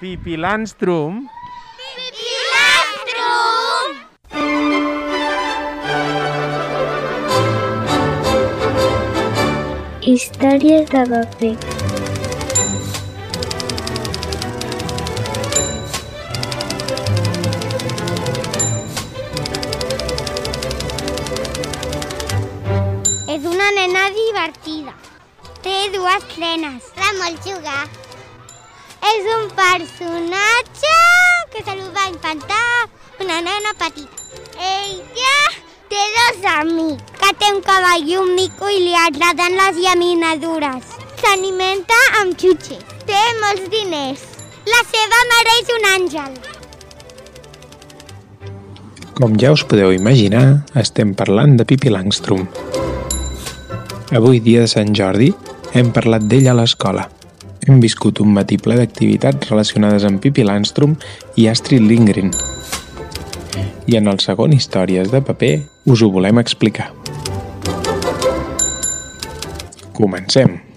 Pipi Landstrum Pilastrum! Històries de paper. És una nena divertida. Té dues trenes. La molt jugar. És un personatge que se li va inventar una nena petita. Ella té dos amics, que té un cavall i un mico i li agraden les llaminadures. S'alimenta amb xutxes. Té molts diners. La seva mare és un àngel. Com ja us podeu imaginar, estem parlant de Pipi Langstrom. Avui, dia de Sant Jordi, hem parlat d'ella a l'escola. Hem viscut un matí ple d'activitats relacionades amb Pipi Landstrom i Astrid Lindgren. I en el segon Històries de paper us ho volem explicar. Comencem!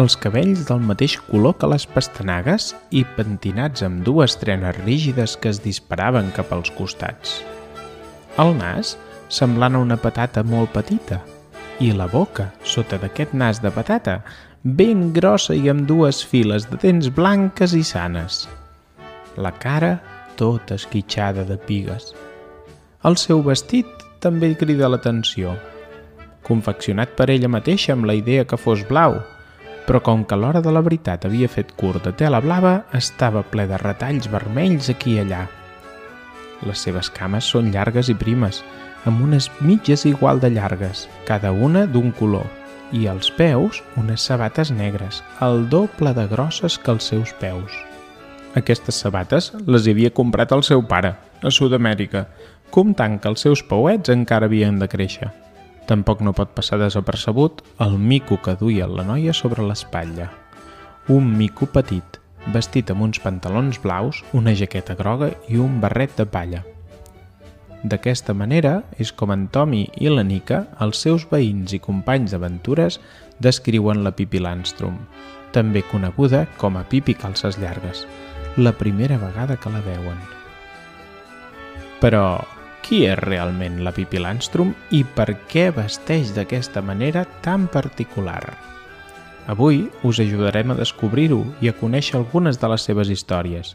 Els cabells del mateix color que les pastanagues i pentinats amb dues trenes rígides que es disparaven cap als costats. El nas semblant a una patata molt petita i la boca, sota d'aquest nas de patata, ben grossa i amb dues files de dents blanques i sanes. La cara tota esquitxada de pigues. El seu vestit també crida l'atenció. Confeccionat per ella mateixa amb la idea que fos blau, però com que l'hora de la veritat havia fet curt de tela blava, estava ple de retalls vermells aquí i allà. Les seves cames són llargues i primes, amb unes mitges igual de llargues, cada una d'un color, i als peus unes sabates negres, el doble de grosses que els seus peus. Aquestes sabates les havia comprat el seu pare, a Sud-amèrica, comptant que els seus pauets encara havien de créixer. Tampoc no pot passar desapercebut el mico que duia la noia sobre l'espatlla. Un mico petit, vestit amb uns pantalons blaus, una jaqueta groga i un barret de palla. D'aquesta manera és com en Tommy i la Nika, els seus veïns i companys d'aventures, descriuen la Pipi Landstrom, també coneguda com a Pipi Calces Llargues, la primera vegada que la veuen. Però qui és realment la Pipi Landstrom i per què vesteix d'aquesta manera tan particular? Avui us ajudarem a descobrir-ho i a conèixer algunes de les seves històries.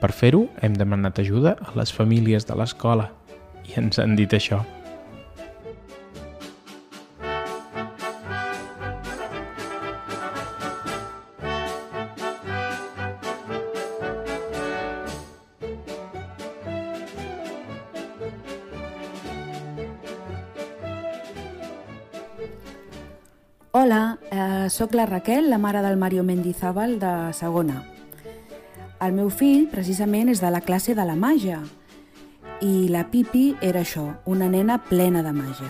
Per fer-ho, hem demanat ajuda a les famílies de l'escola i ens han dit això. Sóc la Raquel, la mare del Mario Mendizábal de segona. El meu fill, precisament, és de la classe de la màgia. I la Pipi era això, una nena plena de màgia.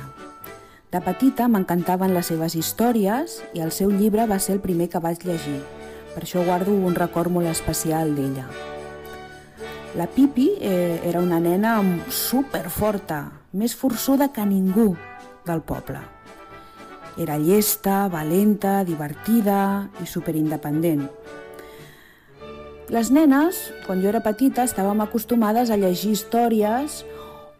De petita m'encantaven les seves històries i el seu llibre va ser el primer que vaig llegir. Per això guardo un record molt especial d'ella. La Pipi eh, era una nena superforta, més forçuda que ningú del poble. Era llesta, valenta, divertida i superindependent. Les nenes, quan jo era petita, estàvem acostumades a llegir històries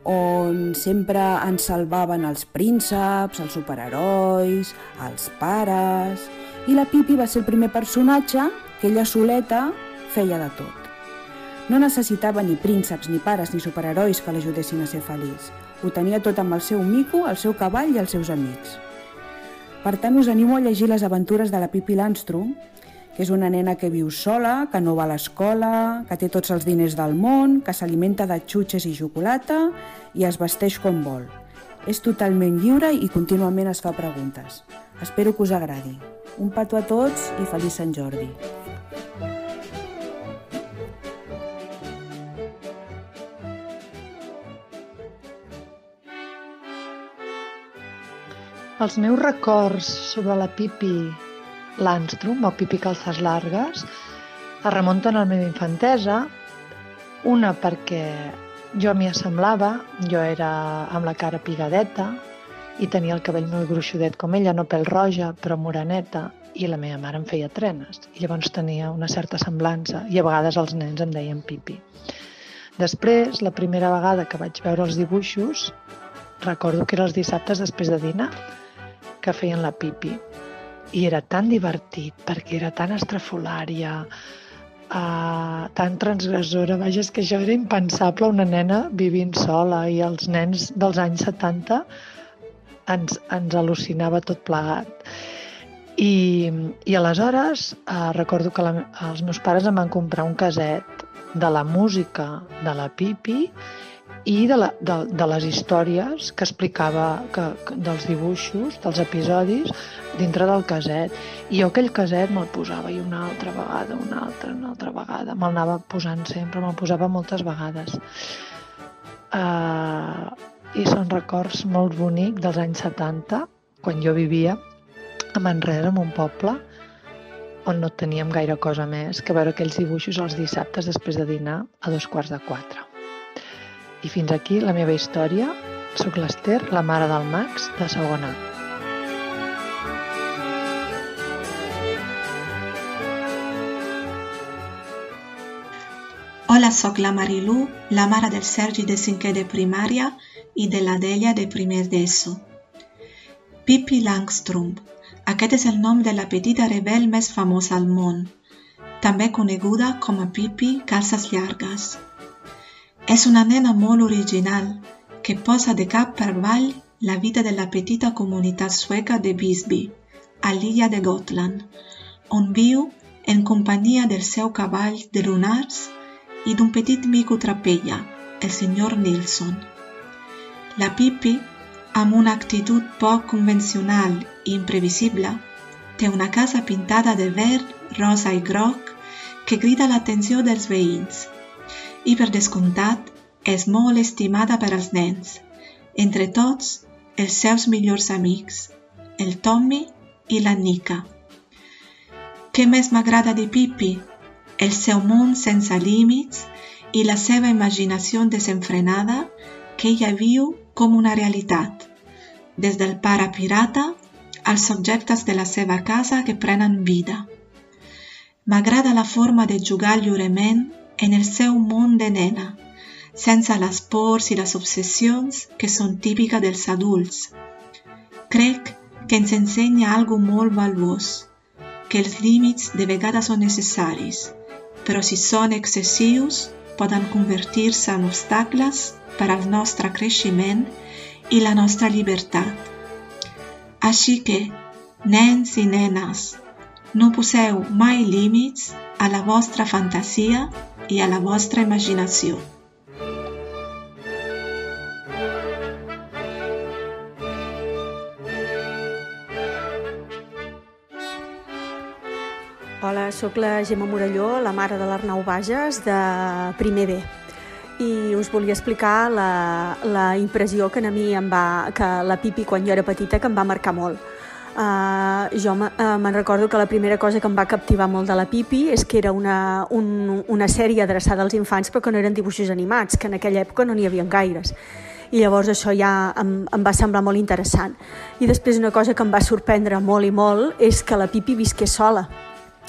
on sempre ens salvaven els prínceps, els superherois, els pares... I la Pipi va ser el primer personatge que ella soleta feia de tot. No necessitava ni prínceps, ni pares, ni superherois que l'ajudessin a ser feliç. Ho tenia tot amb el seu mico, el seu cavall i els seus amics. Per tant, us animo a llegir les aventures de la Pipi Landstrom, que és una nena que viu sola, que no va a l'escola, que té tots els diners del món, que s'alimenta de xutxes i xocolata i es vesteix com vol. És totalment lliure i contínuament es fa preguntes. Espero que us agradi. Un petó a tots i feliç Sant Jordi. Els meus records sobre la Pipi Landstrom, o Pipi Calces Largues, es remunten a la meva infantesa. Una perquè jo m'hi assemblava, jo era amb la cara pigadeta i tenia el cabell molt gruixudet com ella, no pèl roja, però moreneta, i la meva mare em feia trenes. I llavors tenia una certa semblança i a vegades els nens em deien pipi. Després, la primera vegada que vaig veure els dibuixos, recordo que eren els dissabtes després de dinar, que feien la pipi. I era tan divertit, perquè era tan estrafolària, uh, tan transgressora. Vaja, és que això era impensable, una nena vivint sola i els nens dels anys 70 ens, ens al·lucinava tot plegat. I, i aleshores eh, recordo que la, els meus pares em van comprar un caset de la música de la Pipi i de, la, de, de les històries que explicava que, que, dels dibuixos, dels episodis, dintre del caset. I jo aquell caset me'l posava i una altra vegada, una altra, una altra vegada. Me'l anava posant sempre, me'l posava moltes vegades. Uh, I són records molt bonics dels anys 70, quan jo vivia a Manresa, en un poble, on no teníem gaire cosa més que veure aquells dibuixos els dissabtes després de dinar a dos quarts de quatre. I fins aquí la meva història. Soc l'Ester, la mare del Max, de segona. Hola, sóc la Marilú, la mare del Sergi de cinquè de primària i de la Delia de primer d'ESO. Pippi Langstrom. Aquest és el nom de la petita rebel més famosa al món, també coneguda com a Pippi Calces Llargues. És una nena molt original que posa de cap per avall la vida de la petita comunitat sueca de Visby, a l'illa de Gotland, on viu en companyia del seu cavall de lunars i d'un petit mico trapella, el senyor Nilsson. La Pipi, amb una actitud poc convencional i imprevisible, té una casa pintada de verd, rosa i groc que crida l'atenció dels veïns i per descomptat és molt estimada per als nens, entre tots els seus millors amics, el Tommy i la Nika. Què més m'agrada de Pipi? El seu món sense límits i la seva imaginació desenfrenada que ella viu com una realitat, des del pare pirata als objectes de la seva casa que prenen vida. M'agrada la forma de jugar lliurement en el seu món de nena, sense les pors i les obsessions que són típiques dels adults. Crec que ens ensenya algo molt valuós, que els límits de vegades són necessaris, però si són excessius poden convertir-se en obstacles per al nostre creixement i la nostra llibertat. Així que, nens i nenes, no poseu mai límits a la vostra fantasia i a la vostra imaginació. Hola, sóc la Gemma Morelló, la mare de l'Arnau Bages, de primer B. I us volia explicar la, la impressió que a mi em va, que la Pipi quan jo era petita que em va marcar molt Uh, jo uh, me'n recordo que la primera cosa que em va captivar molt de la Pipi és que era una, un, una sèrie adreçada als infants però que no eren dibuixos animats, que en aquella època no n'hi havia gaires. I llavors això ja em, em va semblar molt interessant. I després una cosa que em va sorprendre molt i molt és que la Pipi visqués sola.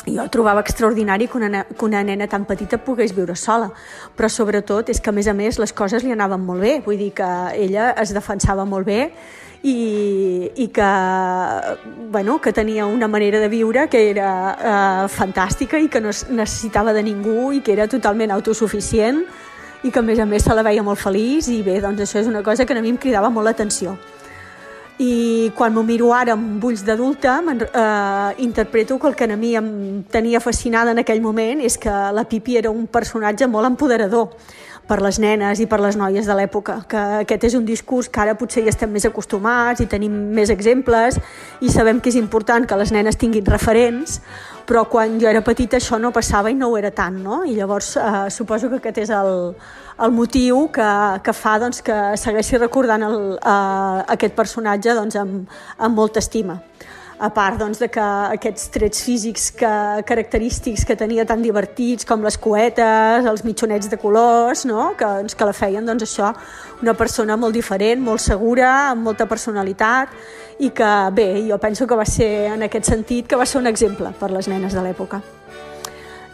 Jo trobava extraordinari que una, que una nena tan petita pogués viure sola, però sobretot és que a més a més les coses li anaven molt bé, vull dir que ella es defensava molt bé i, i que, bueno, que tenia una manera de viure que era eh, fantàstica i que no necessitava de ningú i que era totalment autosuficient i que a més a més se la veia molt feliç i bé, doncs això és una cosa que a mi em cridava molt l'atenció. I quan m'ho miro ara amb ulls d'adulta, eh, interpreto que el que a mi em tenia fascinada en aquell moment és que la Pipi era un personatge molt empoderador, per les nenes i per les noies de l'època, que aquest és un discurs que ara potser hi estem més acostumats i tenim més exemples i sabem que és important que les nenes tinguin referents, però quan jo era petita això no passava i no ho era tant, no? I llavors eh, suposo que aquest és el, el motiu que, que fa doncs, que segueixi recordant el, eh, aquest personatge doncs, amb, amb molta estima a part doncs, de que aquests trets físics que, característics que tenia tan divertits com les coetes, els mitjonets de colors, no? que, doncs, que la feien doncs, això una persona molt diferent, molt segura, amb molta personalitat i que, bé, jo penso que va ser en aquest sentit que va ser un exemple per les nenes de l'època.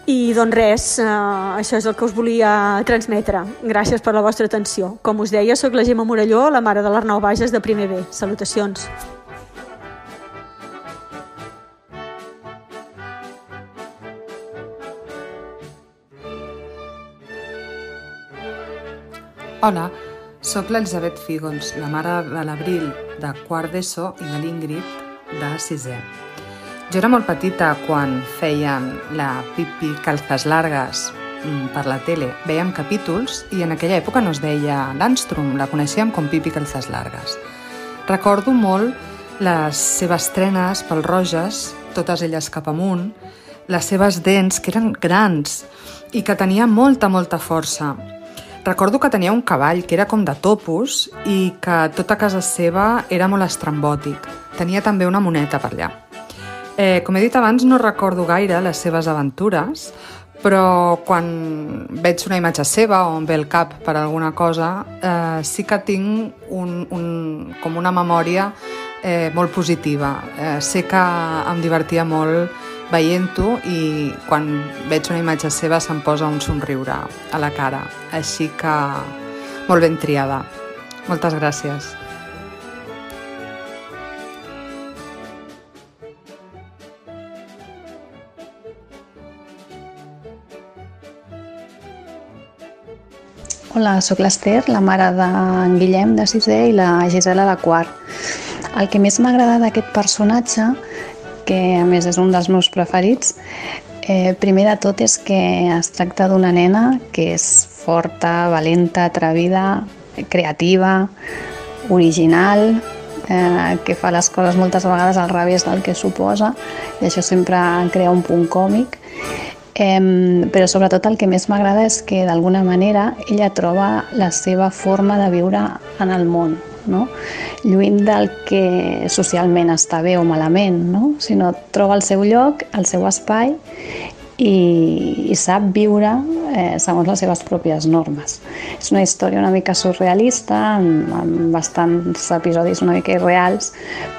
I doncs res, eh, això és el que us volia transmetre. Gràcies per la vostra atenció. Com us deia, sóc la Gemma Morelló, la mare de l'Arnau Bages de primer B. Salutacions. Hola, sóc l'Elisabet Fígols, la mare de l'Abril de quart d'ESO i de l'Ingrid de sisè. Jo era molt petita quan feien la Pipi Calzas Largas mm, per la tele. Veiem capítols i en aquella època no es deia Landstrom, la coneixíem com Pipi Calzas Largas. Recordo molt les seves trenes pel roges, totes elles cap amunt, les seves dents, que eren grans i que tenia molta, molta força. Recordo que tenia un cavall que era com de topos i que tota casa seva era molt estrambòtic. Tenia també una moneta per allà. Eh, com he dit abans, no recordo gaire les seves aventures, però quan veig una imatge seva o em ve el cap per alguna cosa, eh, sí que tinc un, un, com una memòria eh, molt positiva. Eh, sé que em divertia molt veient-ho i quan veig una imatge seva se'm posa un somriure a la cara. Així que molt ben triada. Moltes gràcies. Hola, sóc l'Ester, la mare d'en Guillem de sisè i la Gisela de quart. El que més m'agrada d'aquest personatge que a més és un dels meus preferits. Eh, primer de tot és que es tracta d'una nena que és forta, valenta, atrevida, creativa, original, eh, que fa les coses moltes vegades al revés del que suposa i això sempre crea un punt còmic. Eh, però sobretot el que més m'agrada és que d'alguna manera ella troba la seva forma de viure en el món no? lluny del que socialment està bé o malament, no? sinó troba el seu lloc, el seu espai i, i sap viure eh, segons les seves pròpies normes. És una història una mica surrealista, amb, amb bastants episodis una mica irreals,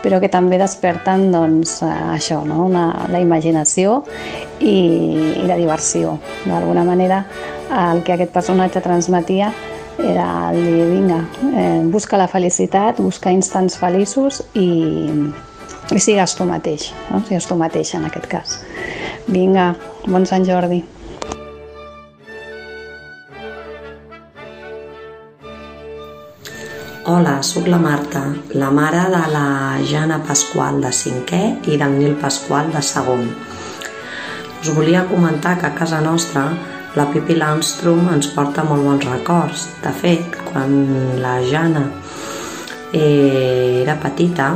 però que també desperten doncs, això, no? una, la imaginació i, i la diversió. D'alguna manera, el que aquest personatge transmetia era el dir, vinga, eh, busca la felicitat, busca instants feliços i, i sigues tu mateix, no? sigues tu mateix en aquest cas. Vinga, bon Sant Jordi. Hola, sóc la Marta, la mare de la Jana Pasqual de cinquè i del Nil Pasqual de segon. Us volia comentar que a casa nostra la Pippi Landstrom ens porta molt bons records. De fet, quan la Jana eh, era petita,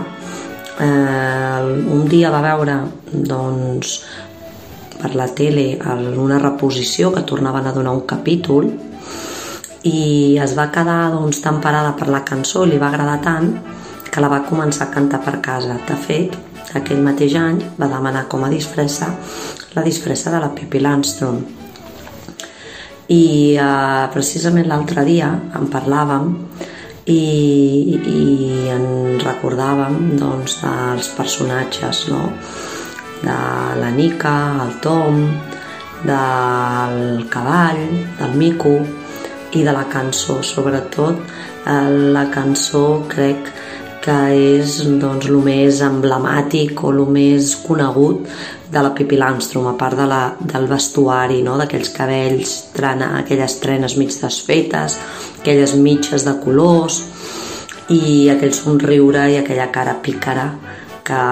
eh, un dia va veure doncs, per la tele una reposició que tornaven a donar un capítol i es va quedar doncs, tan parada per la cançó, li va agradar tant que la va començar a cantar per casa. De fet, aquell mateix any va demanar com a disfressa la disfressa de la Pippi Landstrom i eh, precisament l'altre dia en parlàvem i, i en recordàvem doncs, dels personatges no? de la Nica, el Tom, del cavall, del mico i de la cançó, sobretot eh, la cançó crec que és doncs, el més emblemàtic o el més conegut de la Pippi Landstrom, a part de la, del vestuari, no? d'aquells cabells, trana, aquelles trenes mig desfetes, aquelles mitges de colors i aquell somriure i aquella cara pícara que,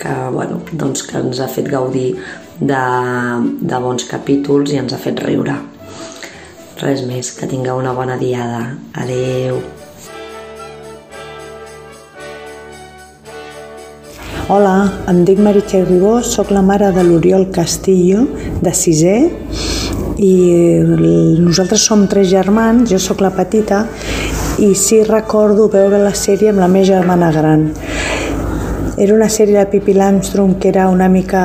que, bueno, doncs que ens ha fet gaudir de, de bons capítols i ens ha fet riure. Res més, que tingueu una bona diada. Adeu. Hola, em dic Meritxell Ribó, sóc la mare de l'Oriol Castillo, de sisè, i nosaltres som tres germans, jo sóc la petita, i sí recordo veure la sèrie amb la meva germana gran. Era una sèrie de Pippi Langstrom que era una mica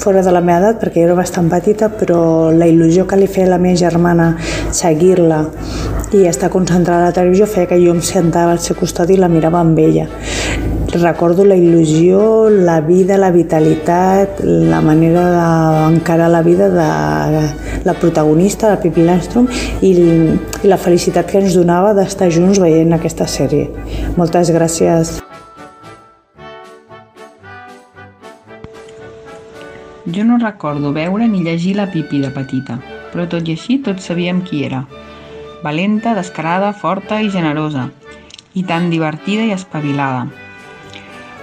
fora de la meva edat perquè era bastant petita, però la il·lusió que li feia la meva germana seguir-la i estar concentrada a la televisió feia que jo em sentava al seu costat i la mirava amb ella. Recordo la il·lusió, la vida, la vitalitat, la manera d'encarar la vida de la protagonista, la Pippi Landstrom, i, la felicitat que ens donava d'estar junts veient aquesta sèrie. Moltes gràcies. Jo no recordo veure ni llegir la Pipi de petita, però tot i així tots sabíem qui era. Valenta, descarada, forta i generosa, i tan divertida i espavilada.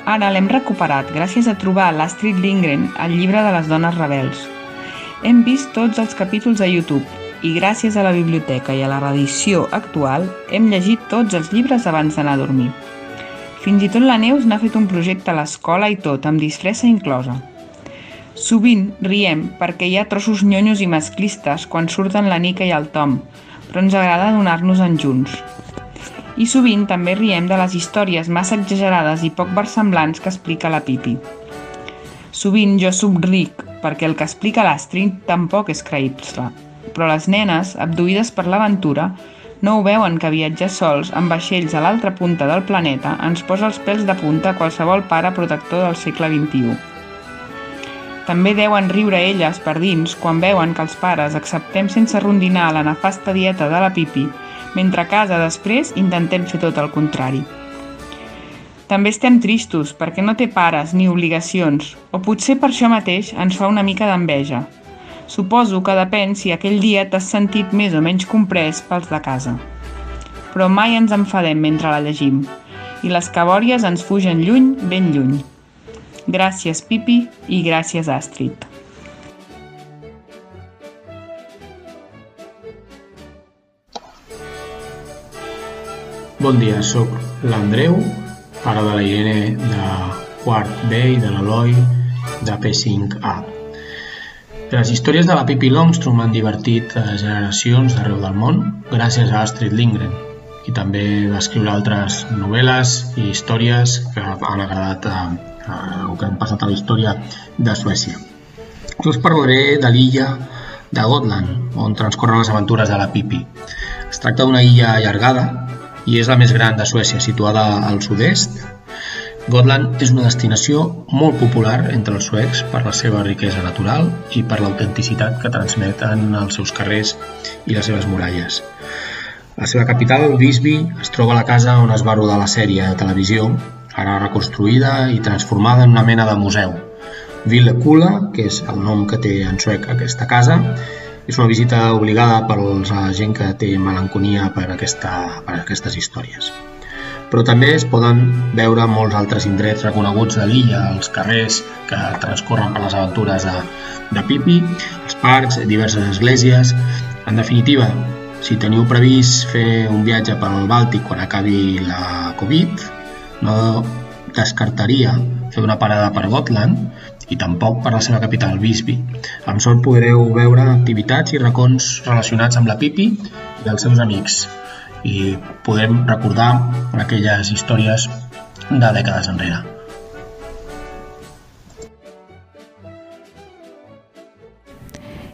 Ara l'hem recuperat gràcies a trobar l'Astrid Lindgren al llibre de les dones rebels. Hem vist tots els capítols a YouTube i gràcies a la biblioteca i a la reedició actual hem llegit tots els llibres abans d'anar a dormir. Fins i tot la Neus n'ha fet un projecte a l'escola i tot, amb disfressa inclosa. Sovint riem perquè hi ha trossos nyonyos i masclistes quan surten la Nica i el Tom, però ens agrada donar-nos-en junts i sovint també riem de les històries massa exagerades i poc versemblants que explica la Pipi. Sovint jo ric perquè el que explica l'Astrid tampoc és creïble, però les nenes, abduïdes per l'aventura, no ho veuen que viatjar sols amb vaixells a l'altra punta del planeta ens posa els pèls de punta a qualsevol pare protector del segle XXI. També deuen riure elles per dins quan veuen que els pares acceptem sense rondinar la nefasta dieta de la pipi mentre a casa després intentem fer tot el contrari. També estem tristos perquè no té pares ni obligacions, o potser per això mateix ens fa una mica d'enveja. Suposo que depèn si aquell dia t'has sentit més o menys comprès pels de casa. Però mai ens enfadem mentre la llegim, i les cabòries ens fugen lluny, ben lluny. Gràcies, Pipi, i gràcies, Astrid. Bon dia, sóc l'Andreu, pare de la Irene de quart B i de l'Eloi de P5A. Les històries de la Pippi Longstrom han divertit a generacions d'arreu del món gràcies a Astrid Lindgren i també va escriure altres novel·les i històries que han agradat a, a, o que han passat a la història de Suècia. us parlaré de l'illa de Gotland, on transcorren les aventures de la Pippi. Es tracta d'una illa allargada i és la més gran de Suècia, situada al sud-est. Gotland és una destinació molt popular entre els suecs per la seva riquesa natural i per l'autenticitat que transmeten els seus carrers i les seves muralles. La seva capital, Visby, es troba a la casa on es va rodar la sèrie de televisió, ara reconstruïda i transformada en una mena de museu. Ville Kula, que és el nom que té en suec aquesta casa, és una visita obligada per la gent que té melanconia per, aquesta, per aquestes històries. Però també es poden veure molts altres indrets reconeguts de l'illa, els carrers que transcorren per les aventures de, de Pipi, els parcs, diverses esglésies... En definitiva, si teniu previst fer un viatge pel Bàltic quan acabi la Covid, no descartaria fer una parada per Gotland i tampoc per la seva capital, Visby. Amb sort podreu veure activitats i racons relacionats amb la Pipi i els seus amics i podrem recordar aquelles històries de dècades enrere.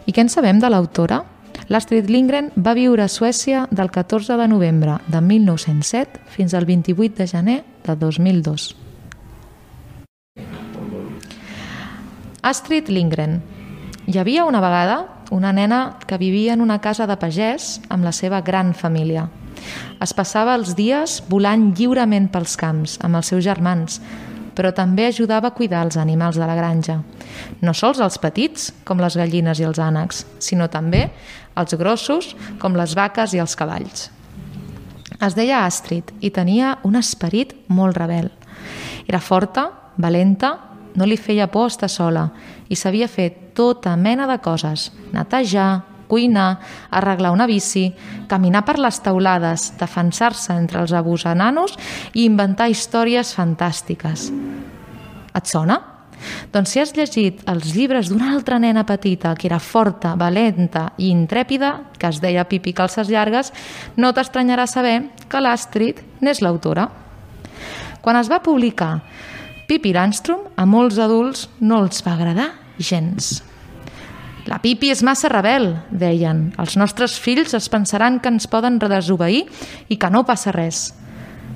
I què en sabem de l'autora? L'Astrid Lindgren va viure a Suècia del 14 de novembre de 1907 fins al 28 de gener de 2002. Astrid Lindgren. Hi havia una vegada una nena que vivia en una casa de pagès amb la seva gran família. Es passava els dies volant lliurement pels camps amb els seus germans, però també ajudava a cuidar els animals de la granja. No sols els petits, com les gallines i els ànecs, sinó també els grossos, com les vaques i els cavalls. Es deia Astrid i tenia un esperit molt rebel. Era forta, valenta no li feia por estar sola i sabia fer tota mena de coses, netejar, cuina, arreglar una bici, caminar per les taulades, defensar-se entre els abusenanos i inventar històries fantàstiques. Et sona? Doncs si has llegit els llibres d'una altra nena petita que era forta, valenta i intrèpida, que es deia Pipi Calces Llargues, no t'estranyarà saber que l'Astrid n'és l'autora. Quan es va publicar Pipi Landstrom, a molts adults no els va agradar gens. La Pipi és massa rebel, deien. Els nostres fills es pensaran que ens poden desobeir i que no passa res.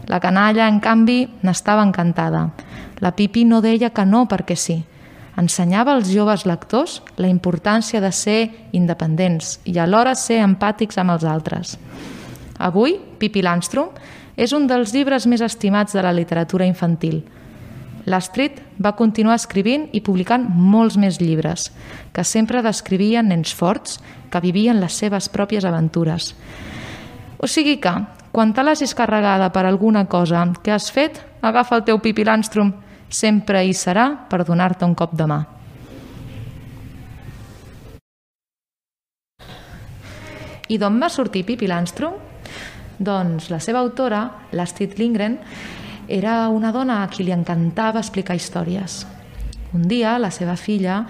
La canalla, en canvi, n'estava encantada. La Pipi no deia que no perquè sí. Ensenyava als joves lectors la importància de ser independents i alhora ser empàtics amb els altres. Avui, Pipi Landstrom és un dels llibres més estimats de la literatura infantil. L'Astrid va continuar escrivint i publicant molts més llibres, que sempre descrivien nens forts que vivien les seves pròpies aventures. O sigui que, quan te l'hagis carregada per alguna cosa que has fet, agafa el teu Pipi Landstrom sempre hi serà per donar-te un cop de mà. I d'on va sortir Pippi Landstrom? Doncs la seva autora, l'Astrid Lindgren, era una dona a qui li encantava explicar històries. Un dia la seva filla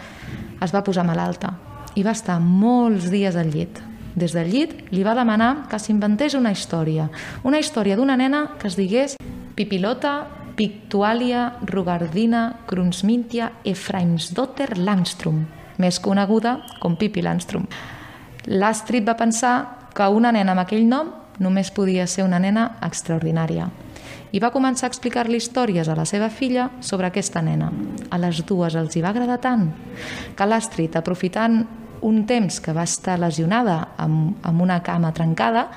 es va posar malalta i va estar molts dies al llit. Des del llit li va demanar que s'inventés una història, una història d'una nena que es digués Pipilota Pictualia Rugardina Krunsmintia Efraimsdotter Landstrom, més coneguda com Pippi Landstrom. L'Astrid va pensar que una nena amb aquell nom només podia ser una nena extraordinària i va començar a explicar-li històries a la seva filla sobre aquesta nena. A les dues els hi va agradar tant que l'Astrid, aprofitant un temps que va estar lesionada amb, amb una cama trencada,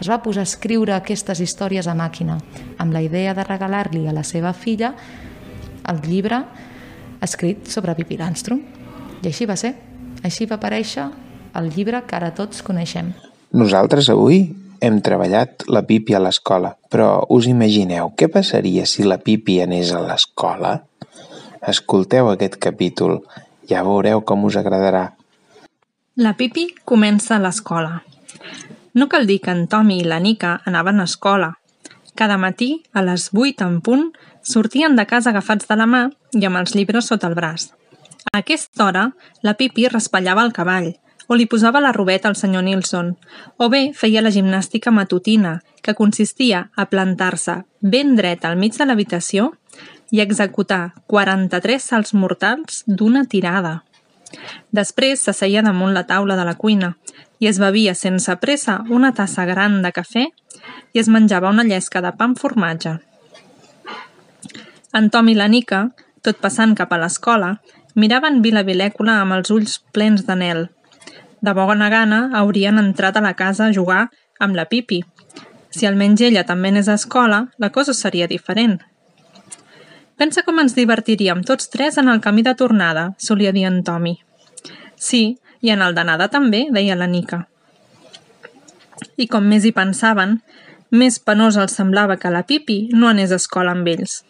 es va posar a escriure aquestes històries a màquina, amb la idea de regalar-li a la seva filla el llibre escrit sobre Pippi Landstrom. I així va ser. Així va aparèixer el llibre que ara tots coneixem. Nosaltres avui hem treballat la Pipi a l'escola, però us imagineu què passaria si la Pipi anés a l'escola? Escolteu aquest capítol, ja veureu com us agradarà. La Pipi comença a l'escola. No cal dir que en Tommy i la Nica anaven a escola. Cada matí, a les 8 en punt, sortien de casa agafats de la mà i amb els llibres sota el braç. A aquesta hora, la Pipi raspallava el cavall, o li posava la robeta al senyor Nilsson, o bé feia la gimnàstica matutina, que consistia a plantar-se ben dret al mig de l'habitació i executar 43 salts mortals d'una tirada. Després s'asseia damunt la taula de la cuina i es bevia sense pressa una tassa gran de cafè i es menjava una llesca de pa amb formatge. En Tom i la Nica, tot passant cap a l'escola, miraven Vila Vilècula amb els ulls plens d'anel. De bona gana haurien entrat a la casa a jugar amb la Pipi. Si almenys ella també anés a escola, la cosa seria diferent. Pensa com ens divertiríem tots tres en el camí de tornada, solia dir en Tommy. Sí, i en el d'anada també, deia la Nica. I com més hi pensaven, més penós els semblava que la Pipi no anés a escola amb ells.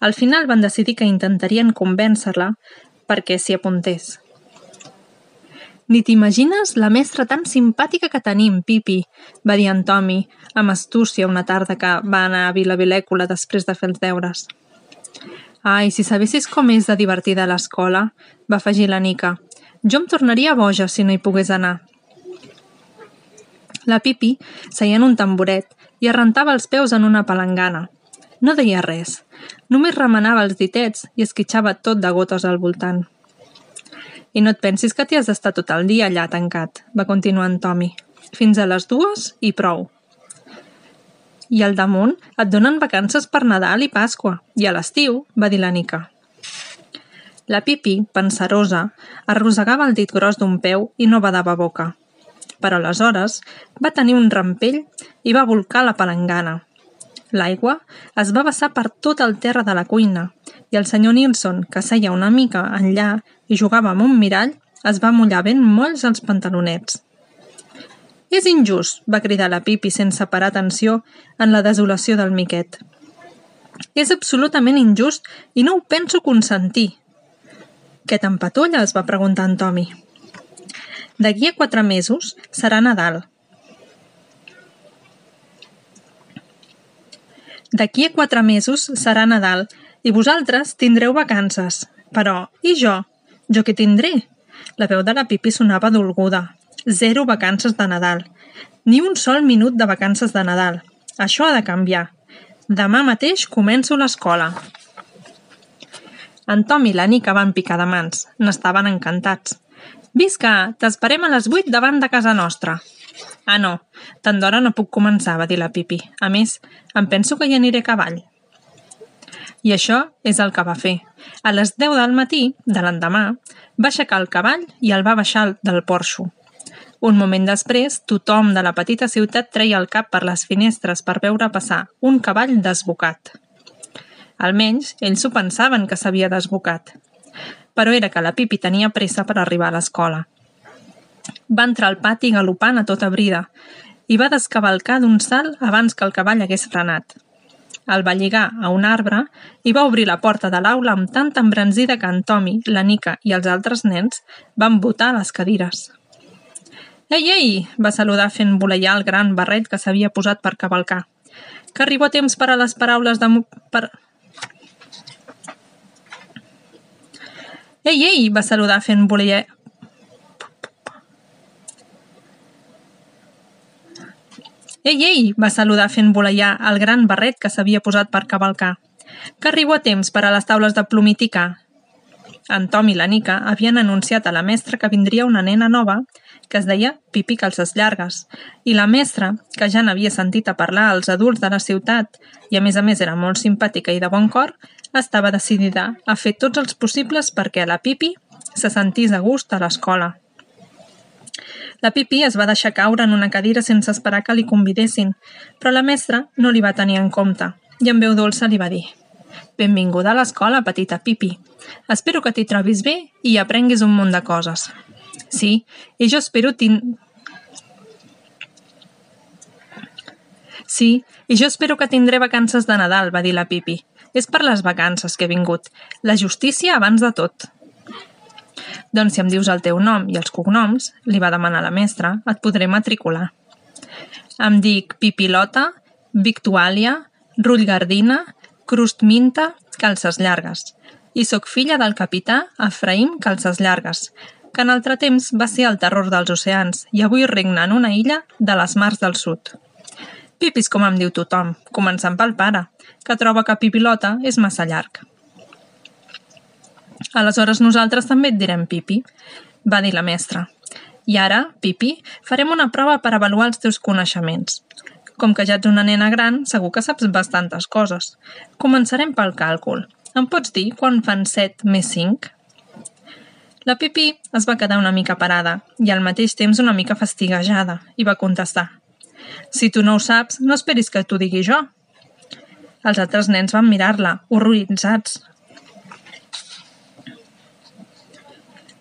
Al final van decidir que intentarien convèncer-la perquè s'hi apuntés. Ni t'imagines la mestra tan simpàtica que tenim, Pipi, va dir en Tommy, amb astúcia una tarda que va anar a Vila Vilècula després de fer els deures. Ai, si sabessis com és de divertida a l'escola, va afegir la Nica. Jo em tornaria boja si no hi pogués anar. La Pipi seia en un tamboret i arrentava els peus en una palangana. No deia res, només remenava els ditets i esquitxava tot de gotes al voltant. I no et pensis que t'hi has d'estar tot el dia allà tancat, va continuar en Tommy. Fins a les dues i prou. I al damunt et donen vacances per Nadal i Pasqua, i a l'estiu, va dir la Nica. La Pipi, pensarosa, arrossegava el dit gros d'un peu i no badava boca. Però aleshores va tenir un rampell i va volcar la palangana. L'aigua es va vessar per tot el terra de la cuina i el senyor Nilsson, que seia una mica enllà i jugava amb un mirall, es va mullar ben molls els pantalonets. És injust, va cridar la Pipi sense parar atenció en la desolació del Miquet. És absolutament injust i no ho penso consentir, què t'empatolles? va preguntar en Tommy. D'aquí a quatre mesos serà Nadal. D'aquí a quatre mesos serà Nadal i vosaltres tindreu vacances. Però, i jo? Jo què tindré? La veu de la Pipi sonava dolguda. Zero vacances de Nadal. Ni un sol minut de vacances de Nadal. Això ha de canviar. Demà mateix començo l'escola. En Tom i la Nica van picar de mans. N'estaven encantats. Visca, t'esperem a les 8 davant de casa nostra. Ah, no, tant d'hora no puc començar, va dir la Pipi. A més, em penso que hi aniré a cavall. I això és el que va fer. A les 10 del matí, de l'endemà, va aixecar el cavall i el va baixar del porxo. Un moment després, tothom de la petita ciutat treia el cap per les finestres per veure passar un cavall desbocat. Almenys, ells ho pensaven que s'havia desbocat. Però era que la Pipi tenia pressa per arribar a l'escola. Va entrar al pati galopant a tota brida i va descavalcar d'un salt abans que el cavall hagués frenat. El va lligar a un arbre i va obrir la porta de l'aula amb tanta embranzida que en Tommy, la Nica i els altres nens van botar a les cadires. Ei, ei! va saludar fent voleiar el gran barret que s'havia posat per cavalcar. Que arribo a temps per a les paraules de... Per... Ei, ei! va saludar fent voleiar... Ei, ei! va saludar fent voleiar el gran barret que s'havia posat per cavalcar. Que arribo a temps per a les taules de plomitica. En Tom i la Nica havien anunciat a la mestra que vindria una nena nova que es deia Pipi Calces Llargues, i la mestra, que ja n'havia sentit a parlar als adults de la ciutat i a més a més era molt simpàtica i de bon cor, estava decidida a fer tots els possibles perquè la Pipi se sentís a gust a l'escola. La Pipi es va deixar caure en una cadira sense esperar que li convidessin, però la mestra no li va tenir en compte i en veu dolça li va dir «Benvinguda a l'escola, petita Pipi. Espero que t'hi trobis bé i aprenguis un munt de coses. Sí, i jo espero tin... Sí, i jo espero que tindré vacances de Nadal, va dir la Pipi. És per les vacances que he vingut. La justícia abans de tot. Doncs si em dius el teu nom i els cognoms, li va demanar la mestra, et podré matricular. Em dic Pipilota, Victuàlia, Rullgardina, Crust Minta, Calces Llargues. I sóc filla del capità Efraïm Calces Llargues, que en altre temps va ser el terror dels oceans i avui regna en una illa de les mars del sud. Pipis com em diu tothom, començant pel pare, que troba que Pipilota és massa llarg. Aleshores nosaltres també et direm Pipi, va dir la mestra. I ara, Pipi, farem una prova per avaluar els teus coneixements. Com que ja ets una nena gran, segur que saps bastantes coses. Començarem pel càlcul. Em pots dir quan fan 7 més 5? La Pipi es va quedar una mica parada i al mateix temps una mica fastiguejada i va contestar «Si tu no ho saps, no esperis que t'ho digui jo». Els altres nens van mirar-la, horroritzats.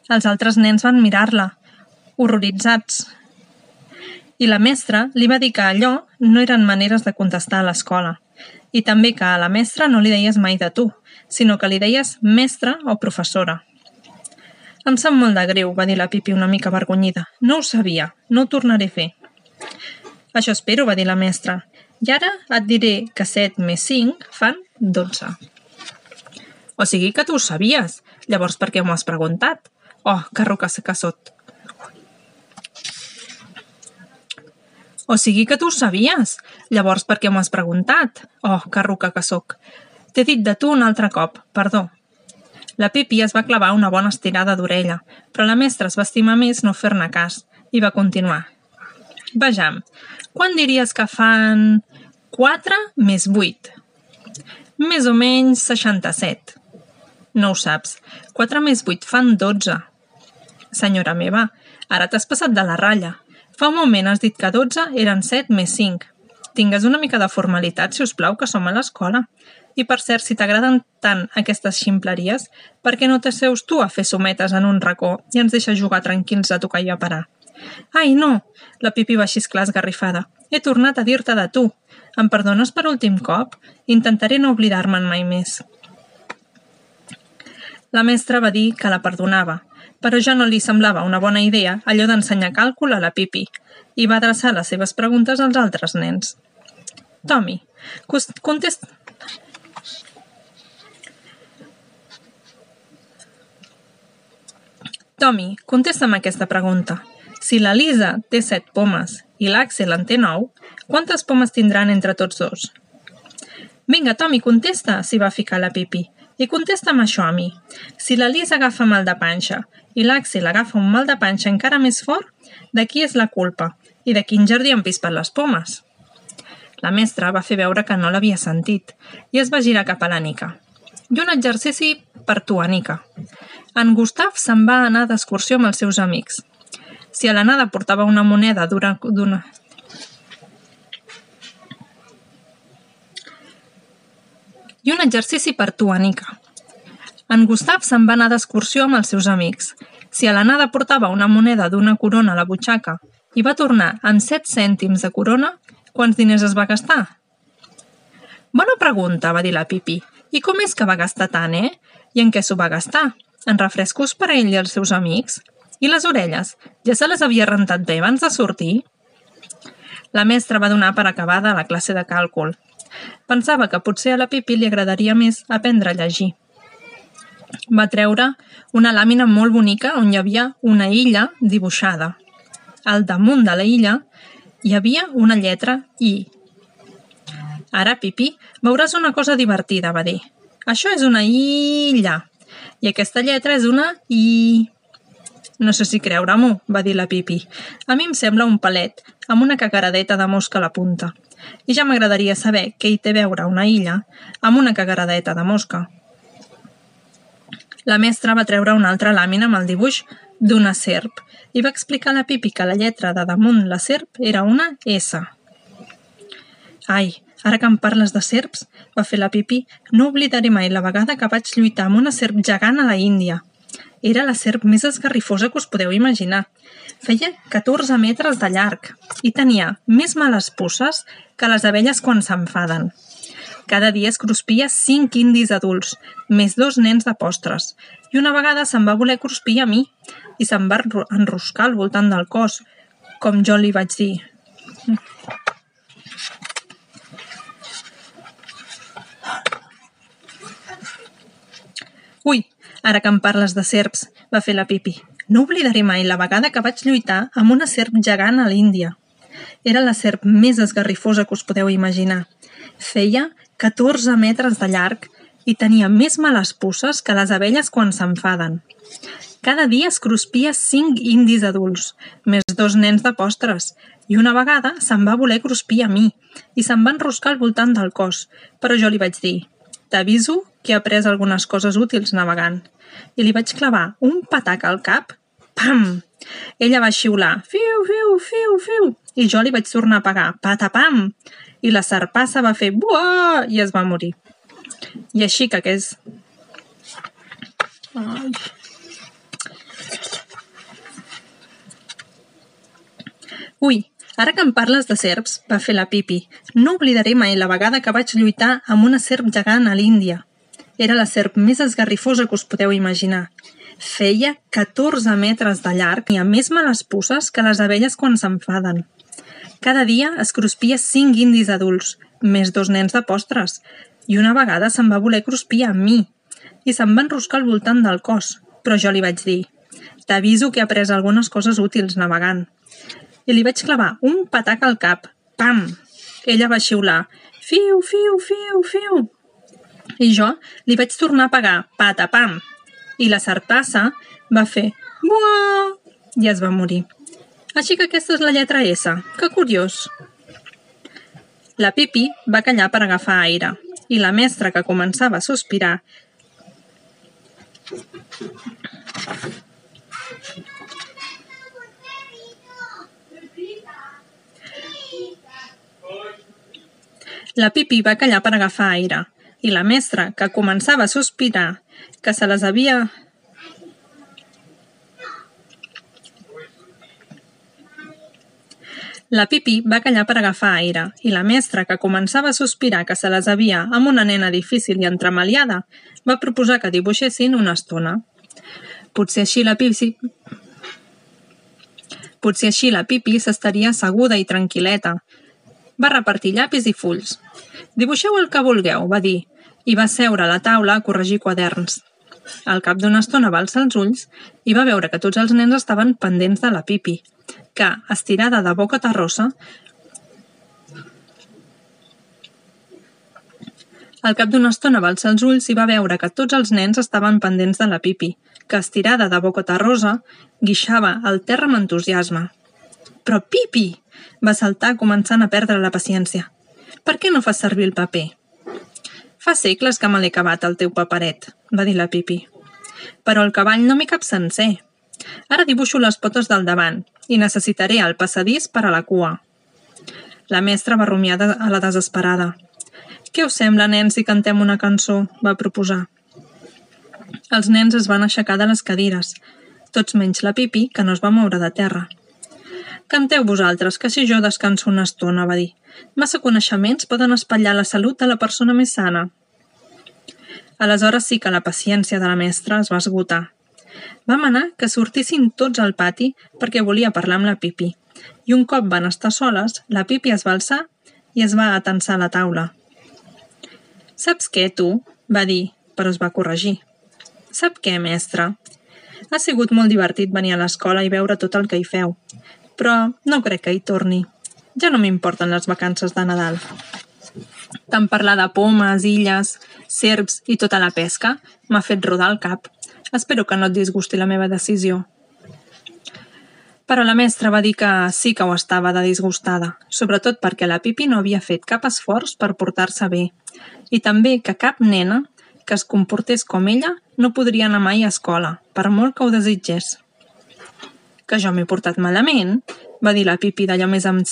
Els altres nens van mirar-la, horroritzats. I la mestra li va dir que allò no eren maneres de contestar a l'escola i també que a la mestra no li deies mai de tu, sinó que li deies mestra o professora. Em sap molt de greu, va dir la Pipi una mica avergonyida. No ho sabia, no ho tornaré a fer. Això espero, va dir la mestra. I ara et diré que 7 més 5 fan 12. O sigui que tu ho sabies. Llavors per què m'ho has preguntat? Oh, roca que sot. O sigui que tu ho sabies. Llavors per què m'ho has preguntat? Oh, que roca que sóc. T'he dit de tu un altre cop, perdó. La Pipi es va clavar una bona estirada d'orella, però la mestra es va estimar més no fer-ne cas i va continuar. Vejam, quan diries que fan 4 més 8? Més o menys 67. No ho saps. 4 més 8 fan 12. Senyora meva, ara t'has passat de la ratlla. Fa un moment has dit que 12 eren 7 més 5. Tingues una mica de formalitat, si us plau, que som a l'escola. I per cert, si t'agraden tant aquestes ximpleries, per què no t'asseus tu a fer sometes en un racó i ens deixes jugar tranquils a tocar i a parar? Ai, no! La Pipi va xisclar esgarrifada. He tornat a dir-te de tu. Em perdones per últim cop? Intentaré no oblidar-me'n mai més. La mestra va dir que la perdonava, però ja no li semblava una bona idea allò d'ensenyar càlcul a la Pipi i va adreçar les seves preguntes als altres nens. Tommy, contesta... Tommy, contesta'm aquesta pregunta. Si la Lisa té set pomes i l'Axel en té nou, quantes pomes tindran entre tots dos? Vinga, Tommy, contesta, s'hi va ficar la Pipi. I contesta'm això a mi. Si la Lisa agafa mal de panxa i l'Axel agafa un mal de panxa encara més fort, de qui és la culpa? I de quin jardí han per les pomes? La mestra va fer veure que no l'havia sentit i es va girar cap a l'Anica. I un exercici per tu, Anica. En Gustav se'n va anar d'excursió amb els seus amics. Si a l'anada portava una moneda d'una... I un exercici per tu, Anica. En Gustav se'n va anar d'excursió amb els seus amics. Si a l'anada portava una moneda d'una corona a la butxaca i va tornar amb 7 cèntims de corona, quants diners es va gastar? Bona pregunta, va dir la Pipi. I com és que va gastar tant, eh? I en què s'ho va gastar? En refrescos per a ell i els seus amics? I les orelles? Ja se les havia rentat bé abans de sortir? La mestra va donar per acabada la classe de càlcul. Pensava que potser a la Pipi li agradaria més aprendre a llegir. Va treure una làmina molt bonica on hi havia una illa dibuixada. Al damunt de la illa hi havia una lletra I. Ara, Pipi, veuràs una cosa divertida, va dir. Això és una illa. I aquesta lletra és una I. No sé si creure-m'ho, va dir la Pipi. A mi em sembla un palet, amb una cagaradeta de mosca a la punta. I ja m'agradaria saber què hi té a veure una illa amb una cagaradeta de mosca. La mestra va treure una altra làmina amb el dibuix d'una serp i va explicar a la Pipi que la lletra de damunt la serp era una S. Ai, ara que em parles de serps, va fer la Pipi, no oblidaré mai la vegada que vaig lluitar amb una serp gegant a la Índia. Era la serp més esgarrifosa que us podeu imaginar. Feia 14 metres de llarg i tenia més males pusses que les abelles quan s'enfaden. Cada dia es cruspia cinc indis adults, més dos nens de postres, i una vegada se'n va voler cruspir a mi i se'n va enroscar al voltant del cos, com jo li vaig dir. Ui, ara que em parles de serps, va fer la Pipi. No oblidaré mai la vegada que vaig lluitar amb una serp gegant a l'Índia. Era la serp més esgarrifosa que us podeu imaginar. Feia 14 metres de llarg i tenia més males pusses que les abelles quan s'enfaden. Cada dia es cruspia cinc indis adults, més dos nens de postres, i una vegada se'n va voler cruspir a mi i se'n va enroscar al voltant del cos, però jo li vaig dir «T'aviso que he après algunes coses útils navegant». I li vaig clavar un patac al cap, pam! Ella va xiular «Fiu, fiu, fiu, fiu!» i jo li vaig tornar a pagar «Patapam!» i la sarpassa va fer «Buah!» i es va morir. I així que és... Ai. Ui, ara que em parles de serps, va fer la Pipi, no oblidaré mai la vegada que vaig lluitar amb una serp gegant a l'Índia. Era la serp més esgarrifosa que us podeu imaginar. Feia 14 metres de llarg i a més males pusses que les abelles quan s'enfaden. Cada dia es cruspia cinc indis adults, més dos nens de postres, i una vegada se'n va voler cruspir amb mi i se'n va enroscar al voltant del cos, però jo li vaig dir «T'aviso que he après algunes coses útils navegant». I li vaig clavar un patac al cap. Pam! Ella va xiular «Fiu, fiu, fiu, fiu!» I jo li vaig tornar a pagar «Patapam!» I la sarpassa va fer «Buah!» i es va morir. Així que aquesta és la lletra S. Que curiós! La Pipi va callar per agafar aire i la mestra, que començava a sospirar, La Pipi va callar per agafar aire i la mestra, que començava a sospirar, que se les havia La Pipi va callar per agafar aire i la mestra, que començava a sospirar que se les havia amb una nena difícil i entremaliada, va proposar que dibuixessin una estona. Potser així la Pipi... Potser així la Pipi s'estaria asseguda i tranquil·leta. Va repartir llapis i fulls. Dibuixeu el que vulgueu, va dir, i va seure a la taula a corregir quaderns. Al cap d'una estona va alçar els ulls i va veure que tots els nens estaven pendents de la Pipi, que, estirada de boca terrossa, Al cap d'una estona va alçar els ulls i va veure que tots els nens estaven pendents de la Pipi, que, estirada de boca terrosa, guixava al terra amb entusiasme. Però Pipi! Va saltar començant a perdre la paciència. Per què no fas servir el paper? Fa segles que me l'he acabat el teu paperet, va dir la Pipi. Però el cavall no m'hi cap sencer. Ara dibuixo les potes del davant i necessitaré el passadís per a la cua. La mestra va rumiar a la desesperada. Què us sembla, nens, si cantem una cançó? va proposar. Els nens es van aixecar de les cadires, tots menys la Pipi, que no es va moure de terra. Canteu vosaltres, que si jo descanso una estona, va dir. Massa coneixements poden espatllar la salut de la persona més sana. Aleshores sí que la paciència de la mestra es va esgotar. Va manar que sortissin tots al pati perquè volia parlar amb la Pipi. I un cop van estar soles, la Pipi es va alçar i es va atensar a la taula. Saps què, tu? va dir, però es va corregir. Sap què, mestre? Ha sigut molt divertit venir a l'escola i veure tot el que hi feu, però no crec que hi torni. Ja no m'importen les vacances de Nadal. Tant parlar de pomes, illes, serps i tota la pesca m'ha fet rodar el cap. Espero que no et disgusti la meva decisió. Però la mestra va dir que sí que ho estava de disgustada, sobretot perquè la Pipi no havia fet cap esforç per portar-se bé i també que cap nena que es comportés com ella no podria anar mai a escola, per molt que ho desitgés. Que jo m'he portat malament, va dir la Pipi d'allò més amb...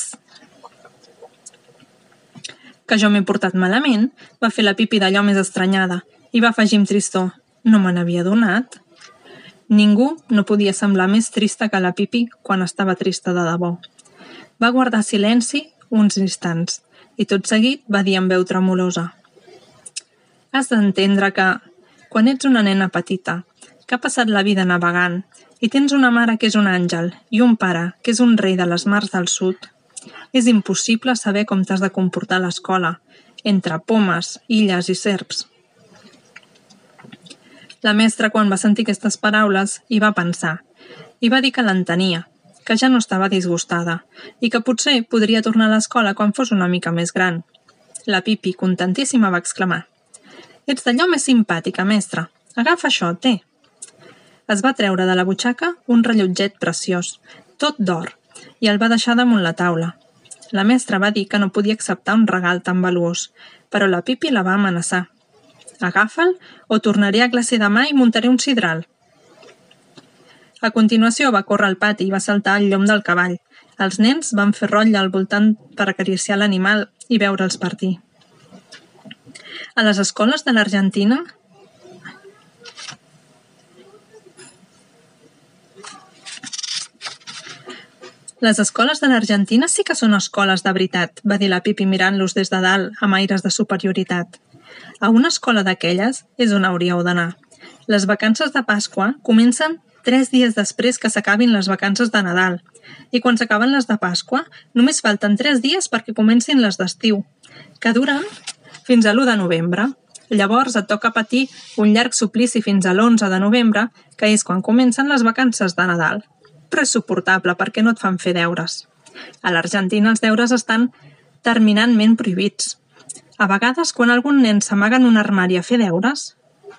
Que jo m'he portat malament, va fer la Pipi d'allò més estranyada i va afegir amb tristor. No me n'havia donat. Ningú no podia semblar més trista que la Pipi quan estava trista de debò. Va guardar silenci uns instants i tot seguit va dir amb veu tremolosa. Has d'entendre que, quan ets una nena petita, que ha passat la vida navegant, i tens una mare que és un àngel i un pare que és un rei de les mars del sud, és impossible saber com t'has de comportar a l'escola, entre pomes, illes i serps. La mestra, quan va sentir aquestes paraules, hi va pensar i va dir que l'entenia, que ja no estava disgustada i que potser podria tornar a l'escola quan fos una mica més gran. La Pipi, contentíssima, va exclamar Ets d'allò més simpàtica, mestra. Agafa això, té. Es va treure de la butxaca un rellotget preciós, tot d'or, i el va deixar damunt la taula. La mestra va dir que no podia acceptar un regal tan valuós, però la Pipi la va amenaçar. Agafa'l o tornaré a classe demà i muntaré un sidral. A continuació va córrer al pati i va saltar al llom del cavall. Els nens van fer rotlla al voltant per acariciar l'animal i veure'ls partir. A les escoles de l'Argentina Les escoles de l'Argentina sí que són escoles de veritat, va dir la Pipi mirant-los des de dalt amb aires de superioritat. A una escola d'aquelles és on hauríeu d'anar. Les vacances de Pasqua comencen tres dies després que s'acabin les vacances de Nadal. I quan s'acaben les de Pasqua, només falten tres dies perquè comencin les d'estiu, que duren fins a l'1 de novembre. Llavors et toca patir un llarg suplici fins a l'11 de novembre, que és quan comencen les vacances de Nadal. Però és suportable perquè no et fan fer deures. A l'Argentina els deures estan terminantment prohibits. A vegades, quan algun nen s'amaga en un armari a fer deures...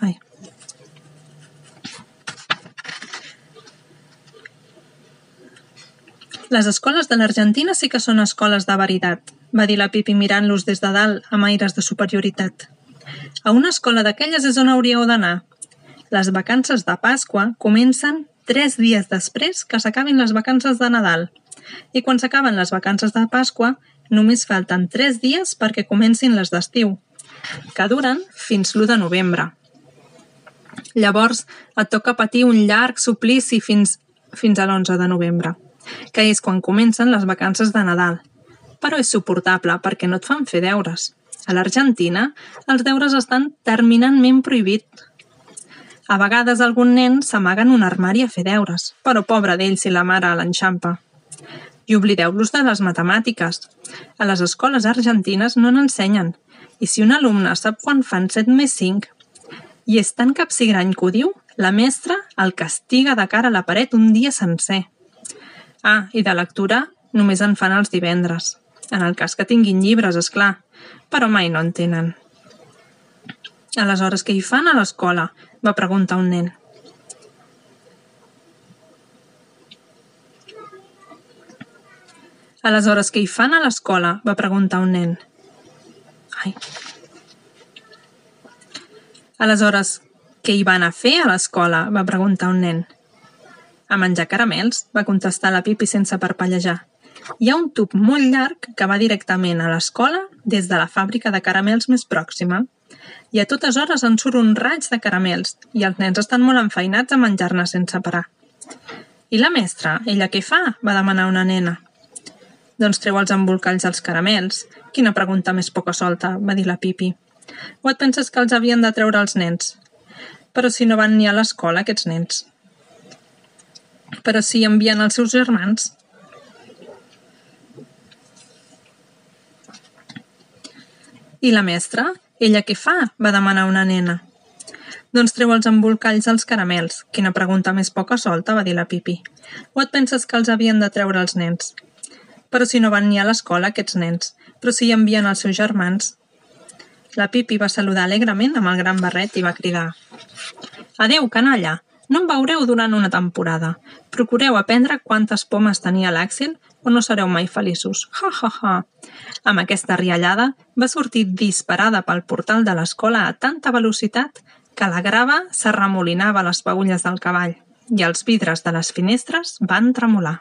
Ai. Les escoles de l'Argentina sí que són escoles de veritat, va dir la Pipi mirant-los des de dalt amb aires de superioritat. A una escola d'aquelles és on hauríeu d'anar. Les vacances de Pasqua comencen tres dies després que s'acabin les vacances de Nadal. I quan s'acaben les vacances de Pasqua, només falten tres dies perquè comencin les d'estiu, que duren fins l'1 de novembre. Llavors et toca patir un llarg suplici fins, fins a l'11 de novembre, que és quan comencen les vacances de Nadal però és suportable perquè no et fan fer deures. A l'Argentina, els deures estan terminantment prohibits. A vegades algun nen s'amaga en un armari a fer deures, però pobre d'ell si la mare l'enxampa. I oblideu-los de les matemàtiques. A les escoles argentines no n'ensenyen, i si un alumne sap quan fan 7 més 5 i és tan capsigrany que ho diu, la mestra el castiga de cara a la paret un dia sencer. Ah, i de lectura només en fan els divendres. En el cas que tinguin llibres, és clar, però mai no en tenen. Aleshores, què hi fan a l'escola? Va preguntar un nen. Aleshores, què hi fan a l'escola? va preguntar un nen. Ai. Aleshores, què hi van a fer a l'escola? va preguntar un nen. A menjar caramels, va contestar la Pipi sense parpellejar. Hi ha un tub molt llarg que va directament a l'escola des de la fàbrica de caramels més pròxima. I a totes hores en surt un raig de caramels i els nens estan molt enfeinats a menjar-ne sense parar. I la mestra, ella què fa? va demanar una nena. Doncs treu els embolcalls dels caramels. Quina pregunta més poca solta, va dir la Pipi. O et penses que els havien de treure els nens? Però si no van ni a l'escola, aquests nens. Però si envien els seus germans, I la mestra? Ella què fa? va demanar una nena. Doncs treu els embolcalls dels caramels. Quina pregunta més poca solta, va dir la Pipi. O et penses que els havien de treure els nens? Però si no van ni a l'escola, aquests nens. Però si hi envien els seus germans. La Pipi va saludar alegrement amb el gran barret i va cridar. Adeu, canalla! No em veureu durant una temporada. Procureu aprendre quantes pomes tenia l'Àxel o no sereu mai feliços. Ha, ha, ha. Amb aquesta riallada va sortir disparada pel portal de l'escola a tanta velocitat que la grava s'arremolinava les paulles del cavall i els vidres de les finestres van tremolar.